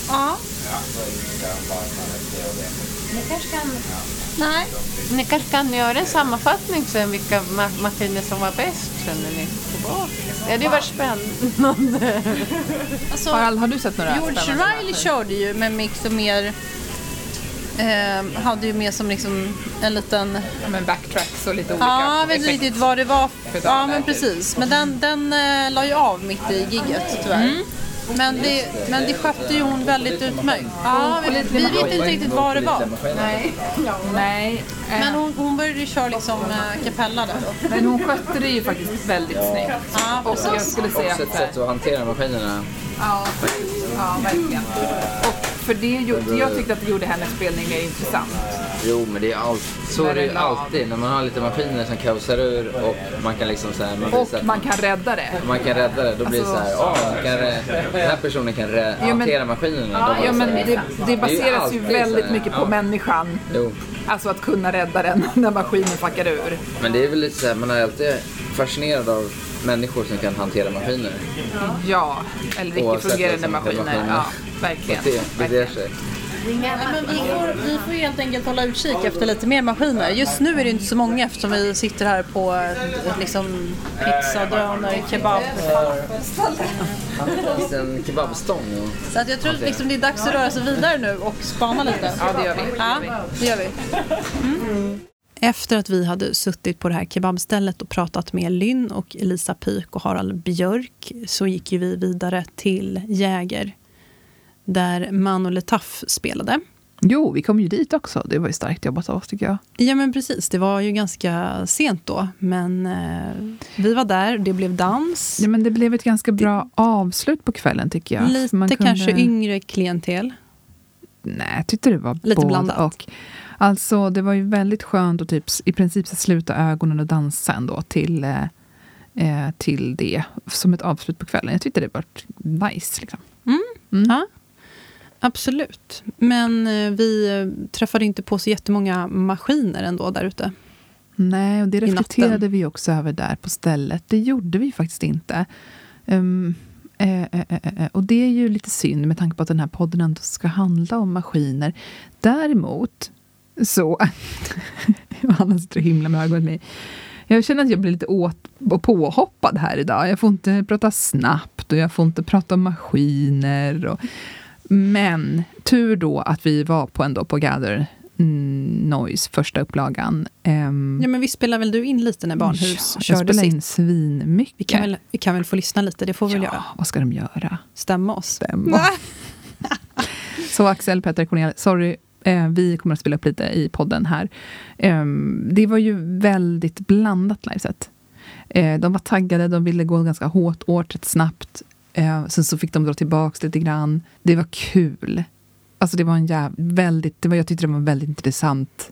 ja. Ni kanske kan, Nej. ni kanske kan göra en sammanfattning sen vilka ma- maskiner som var bäst sen när ni tillbaka. Det hade ju varit spännande. Alltså, Harald, har du sett några George spännande Riley körde ju med liksom mer... Eh, hade ju med som liksom en liten... Ja, men backtracks och lite olika Ja, jag vet inte riktigt vad det var. Ja, men precis. Men den, den eh, la ju av mitt i gigget tyvärr. Mm. Men, det, men det skötte ju hon väldigt utmärkt. Ja, vi, vi vet inte riktigt vad det var. Nej. Nej. Men hon, hon började ju köra liksom eh, kapella där då. Men hon skötte det ju faktiskt väldigt snyggt. Ja, Och jag skulle säga Också ett sätt att hantera maskinerna. Ja, ja, verkligen. Och för det gjorde, jag tyckte att det gjorde hennes spelning mer intressant. Jo, men det är allt, så När är det ju alltid. När man har lite maskiner som kaosar ur och man kan liksom så här, man Och man kan rädda det. man kan rädda det. Då blir det så här, Alltså- åh, rä- den här personen kan rä- men- hantera maskinerna. Ja, så men det, det baseras ju väldigt mycket på ja. människan. Jo, Alltså att kunna rädda den när maskinen fuckar ur. men det är väl lite så här, man är alltid fascinerad av människor som kan hantera maskiner. Ja, eller Oavsett fungerande maskiner. maskiner. Ja, verkligen. det beter verkligen. sig. Nej, men vi, får, vi får helt enkelt hålla utkik efter lite mer maskiner. Just nu är det inte så många eftersom vi sitter här på liksom, pizza, döner, kebab. Det finns en kebabstång. Så att jag tror att liksom, det är dags att röra sig vidare nu och spana lite. Ja, det gör vi. Ja, det gör vi. Mm. Efter att vi hade suttit på det här kebabstället och pratat med Lynn och Elisa Pyk och Harald Björk så gick ju vi vidare till Jäger där Mano Letaff spelade. Jo, vi kom ju dit också. Det var ju starkt jobbat av oss tycker jag. Ja men precis, det var ju ganska sent då men eh, vi var där, det blev dans. Ja, men det blev ett ganska bra avslut på kvällen tycker jag. Lite kunde- kanske yngre klientel. Nej, jag tyckte det var Lite både blandat. och. Alltså, det var ju väldigt skönt att typ, i princip sluta ögonen och dansa ändå till, eh, eh, till det som ett avslut på kvällen. Jag tyckte det var nice. Liksom. Mm. Ja, absolut. Men eh, vi eh, träffade inte på så jättemånga maskiner ändå där ute. Nej, och det reflekterade vi också över där på stället. Det gjorde vi faktiskt inte. Eh, eh, eh, och det är ju lite synd med tanke på att den här podden ändå ska handla om maskiner. Däremot så... Johanna sitter och himlar med ögonen mig. Jag känner att jag blir lite åt och påhoppad här idag. Jag får inte prata snabbt och jag får inte prata om maskiner. Och, men tur då att vi var på ändå på Gather Noise, första upplagan. Ehm, Ja men vi spelar väl du in lite när Barnhus jag körde spelade in svinmycket. Vi kan, väl, vi kan väl få lyssna lite, det får vi väl göra. Ja, vad ska de göra? Stämma oss. Stämma. Så Axel, Petter, Cornelia, sorry. Eh, vi kommer att spela upp lite i podden här. Eh, det var ju väldigt blandat liveset. Eh, de var taggade, de ville gå ganska hårt åt rätt snabbt. Eh, sen så fick de dra tillbaka lite grann. Det var kul. Alltså det var en jäv, väldigt, det var, jag tyckte det var väldigt intressant.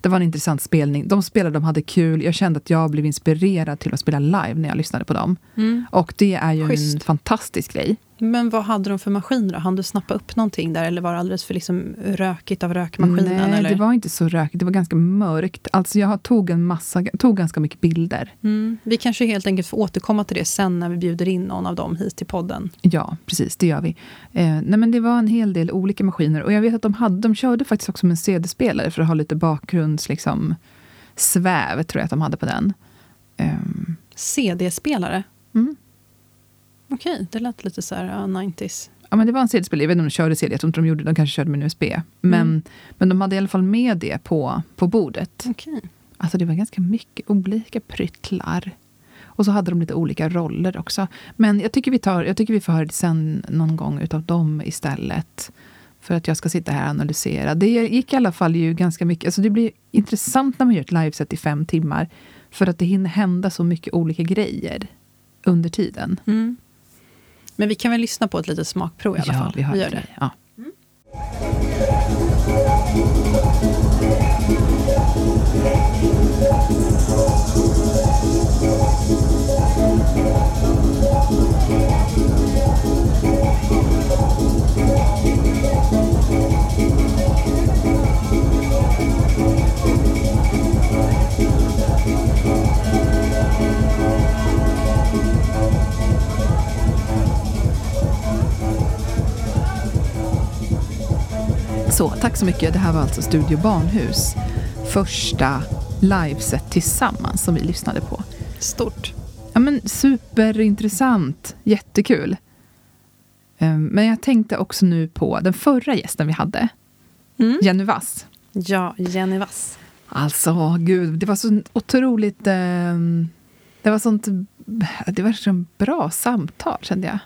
Det var en intressant spelning. De spelade, de hade kul. Jag kände att jag blev inspirerad till att spela live när jag lyssnade på dem. Mm. Och det är ju en Schysst. fantastisk grej. Men vad hade de för maskiner då? Han du snappa upp någonting där eller var det alldeles för liksom rökigt av rökmaskinen? Nej, eller? det var inte så rökigt. Det var ganska mörkt. Alltså jag tog, en massa, tog ganska mycket bilder. mm. Vi kanske helt enkelt får återkomma till det sen när vi bjuder in någon av dem hit till podden. Ja, precis. Det gör vi. Eh, nej, men det var en hel del olika maskiner. Och jag vet att de, hade, de körde faktiskt också med en CD-spelare för att ha lite bakgrunds... Liksom, sväv, tror jag att de hade på den. Ehm, CD-spelare? Mm. Okej, det lät lite så här ja, 90s. ja, men det var en CD-spelare. Jag vet inte om de körde CD. Jag tror inte de gjorde De kanske körde med en USB. Men, Mm. men de hade i alla fall med det på, på bordet. Okej. Alltså det var ganska mycket olika pryttlar. Och så hade de lite olika roller också. Men jag tycker vi, tar, jag tycker vi får höra det sen någon gång utav dem istället. för att jag ska sitta här och analysera. Det gick i alla fall ju ganska mycket. Alltså det blir intressant när man gör ett liveset i fem timmar. För att det hinner hända så mycket olika grejer under tiden. Mm. Men vi kan väl lyssna på ett litet smakprov i alla ja, fall. Vi, har gör det. det. Ja. Så, tack så mycket. Det här var alltså Studio Barnhus första liveset tillsammans som vi lyssnade på. Stort. Ja, men superintressant. Jättekul. Ehm, Men jag tänkte också nu på den förra gästen vi hade. Mm. Jenny Wass. Ja, Jenny Wass. Alltså, gud, det var så otroligt... ehm, det var sånt... Det var så bra samtal, kände jag.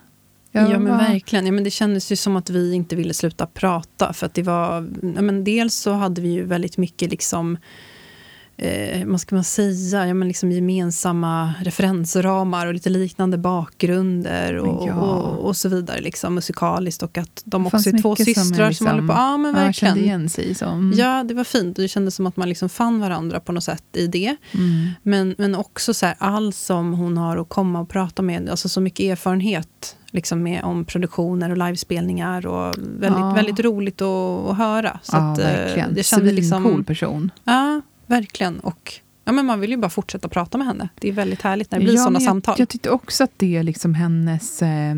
Ja, Jag men verkligen. Ja, men det kändes ju som att vi inte ville sluta prata. För att det var... Ja, men dels så hade vi ju väldigt mycket liksom... Eh, vad ska man säga? Ja, men liksom gemensamma referensramar och lite liknande bakgrunder och, Ja. och, och så vidare. Liksom, musikaliskt. Och att de också är två som systrar som, liksom- håller på... Ja, men Ja, verkligen. kände igen sig. Mm. Ja, det var fint. Det kändes som att man liksom fann varandra på något sätt i det. Mm. Men, men också så här, allt som hon har att komma och prata med. Alltså så mycket erfarenhet liksom med, om produktioner och livespelningar. Och väldigt, Ja. väldigt roligt att, att höra. Så ja, att, eh, verkligen. Det kändes Svincool liksom, person. ja, verkligen. Och ja, men man vill ju bara fortsätta prata med henne. Det är väldigt härligt när det blir Ja, sådana jag, samtal. Jag tyckte också att det är liksom hennes, eh,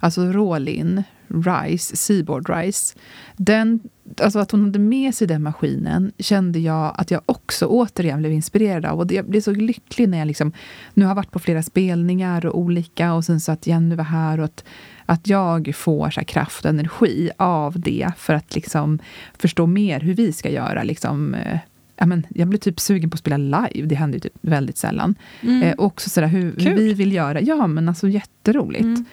alltså Rolin Rice, Seaboard Rice, den, alltså att hon hade med sig den maskinen kände jag att jag också återigen blev inspirerad av. Och det- jag blev så lycklig när jag liksom, nu har varit på flera spelningar och olika och sen så att Jenny var här och att, att jag får så kraft och energi av det för att liksom förstå mer hur vi ska göra. Liksom, eh, ja, men jag blev typ sugen på att spela live, det händer ju typ väldigt sällan. Mm. Eh, också sådär hur, hur vi vill göra. Ja, men alltså jätteroligt. Mm.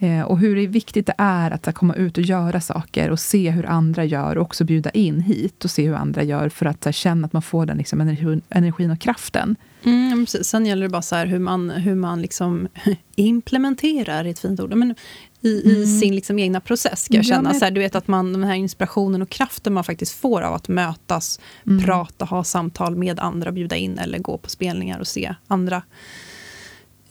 Eh, och hur det är viktigt det är att så, komma ut och göra saker och se hur andra gör och också bjuda in hit och se hur andra gör för att så, känna att man får den liksom, energin, energin och kraften. Mm. Sen gäller det bara så här hur man, hur man liksom implementerar, ett fint ord, men i, i Mm. sin liksom egna process. Ska jag Ja, känna. men- Så här, du vet att man, den här inspirationen och kraften man faktiskt får av att mötas, Mm. prata, ha samtal med andra, bjuda in eller gå på spelningar och se andra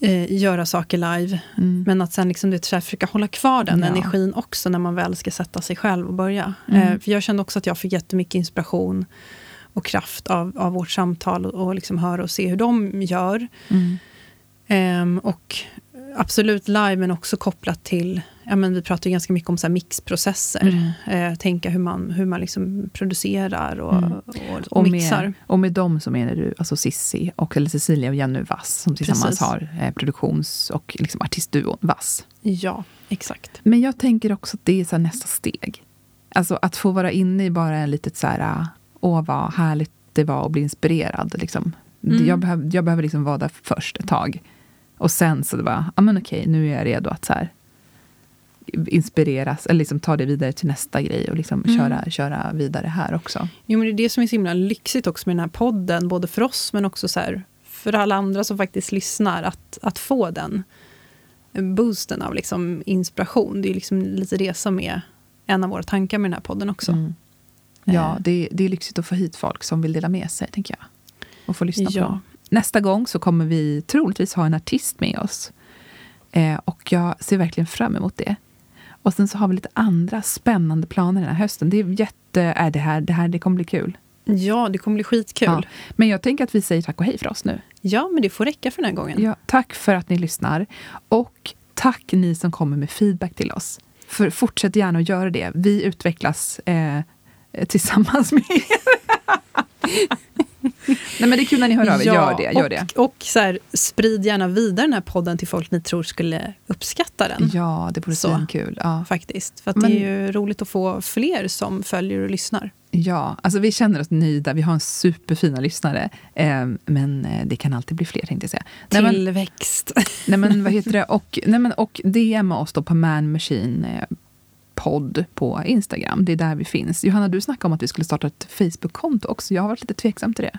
eh, göra saker live. Mm. Men att sen liksom, du vet, försöka hålla kvar den Ja. energin också när man väl ska sätta sig själv och börja. Mm. Eh, för jag kände också att jag fick jättemycket inspiration och kraft av, av vårt samtal och, och liksom höra och se hur de gör. Mm. Ehm, och absolut live, men också kopplat till... Ja, men vi pratar ju ganska mycket om så mixprocesser. Mm. Eh, tänka hur man, hur man liksom producerar och, Mm. och, och, Och mixar. med, och med dem så menar du alltså Sissi, och, eller Cecilia och Jenny Vass som tillsammans Precis. har eh, produktions och liksom artistduon Vass. Ja, exakt. Men jag tänker också att det är så nästa steg. Alltså att få vara inne i bara en litet så här, åh vad härligt det var att bli inspirerad. Liksom. Mm. Jag, behöver, jag behöver liksom vara där först ett tag. Och sen så det bara, ja men okej, nu är jag redo att så här, inspireras, eller liksom ta det vidare till nästa grej och liksom Mm. köra, köra vidare här också. Jo, men det är det som är så himla lyxigt också med den här podden, både för oss men också så här, för alla andra som faktiskt lyssnar, att, att få den boosten av liksom inspiration. Det är liksom lite det som är en av våra tankar med den här podden också. Mm. Ja, Eh. det, det är lyxigt att få hit folk som vill dela med sig, tänker jag. Och få lyssna Ja. på. Nästa gång så kommer vi troligtvis ha en artist med oss. Eh, och jag ser verkligen fram emot det. Och sen så har vi lite andra spännande planer den här hösten. Det är jätte... Är det, här, det här det kommer bli kul. Ja, det kommer bli skitkul. Ja. Ja. Men jag tänker att vi säger tack och hej för oss nu. men det får räcka för den här gången. Ja, tack för att ni lyssnar. Och tack ni som kommer med feedback till oss. För fortsätt gärna att göra det. Vi utvecklas eh, tillsammans med er. Nej men det är kul när ni hör av er. Gör det. Gör och, det. och så här, sprid gärna vidare den här podden till folk ni tror skulle uppskatta den. Ja, det vore Så. kul. Ja. Faktiskt. För Men- det är ju roligt att få fler som följer och lyssnar. ja, alltså vi känner oss nöjda. Vi har en superfina lyssnare. Eh, men det kan alltid bli fler tänkte jag säga. Nej, men, Tillväxt. nej men vad heter det? Och, nej, men, och DM oss då på Man Machine eh, podd på Instagram. Det är där vi finns. Johanna, du snackade om att vi skulle starta ett Facebook-konto också. Jag har varit lite tveksam till det.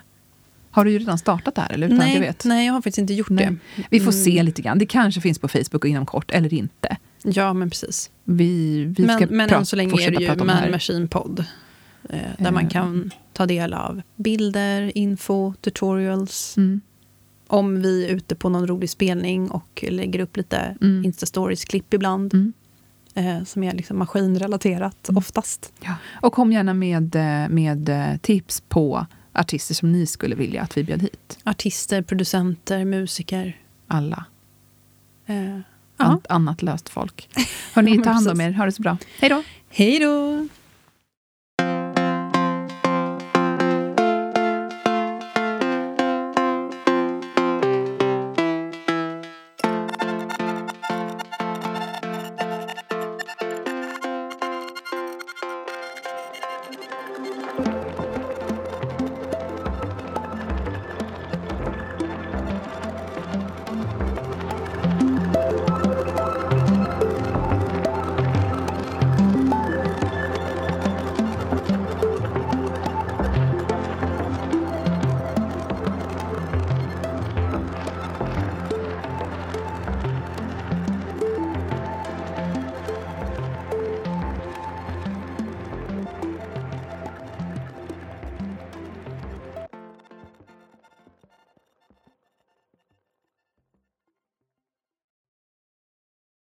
Har du ju redan startat det här? Eller? Utan att jag Nej, vet. nej, jag har faktiskt inte gjort Nej. det. Vi får Mm. se lite grann. Det kanske finns på Facebook inom kort, eller inte. Ja, men precis. Vi, vi men ska men än så länge är det ju Man. Machine Podd. Eh, där man Eh. kan ta del av bilder, info, tutorials. Mm. Om vi är ute på någon rolig spelning och lägger upp lite Mm. Insta-stories-klipp ibland. Mm. Eh, som är liksom maskinrelaterat oftast. Ja. Och kom gärna med, eh, med eh, tips på artister som ni skulle vilja att vi bjöd hit. Artister, producenter, musiker. Alla. Eh, An- annat löst folk. Hörni, Ja, ta hand om er. Ha det så bra. Hej då! Hej då!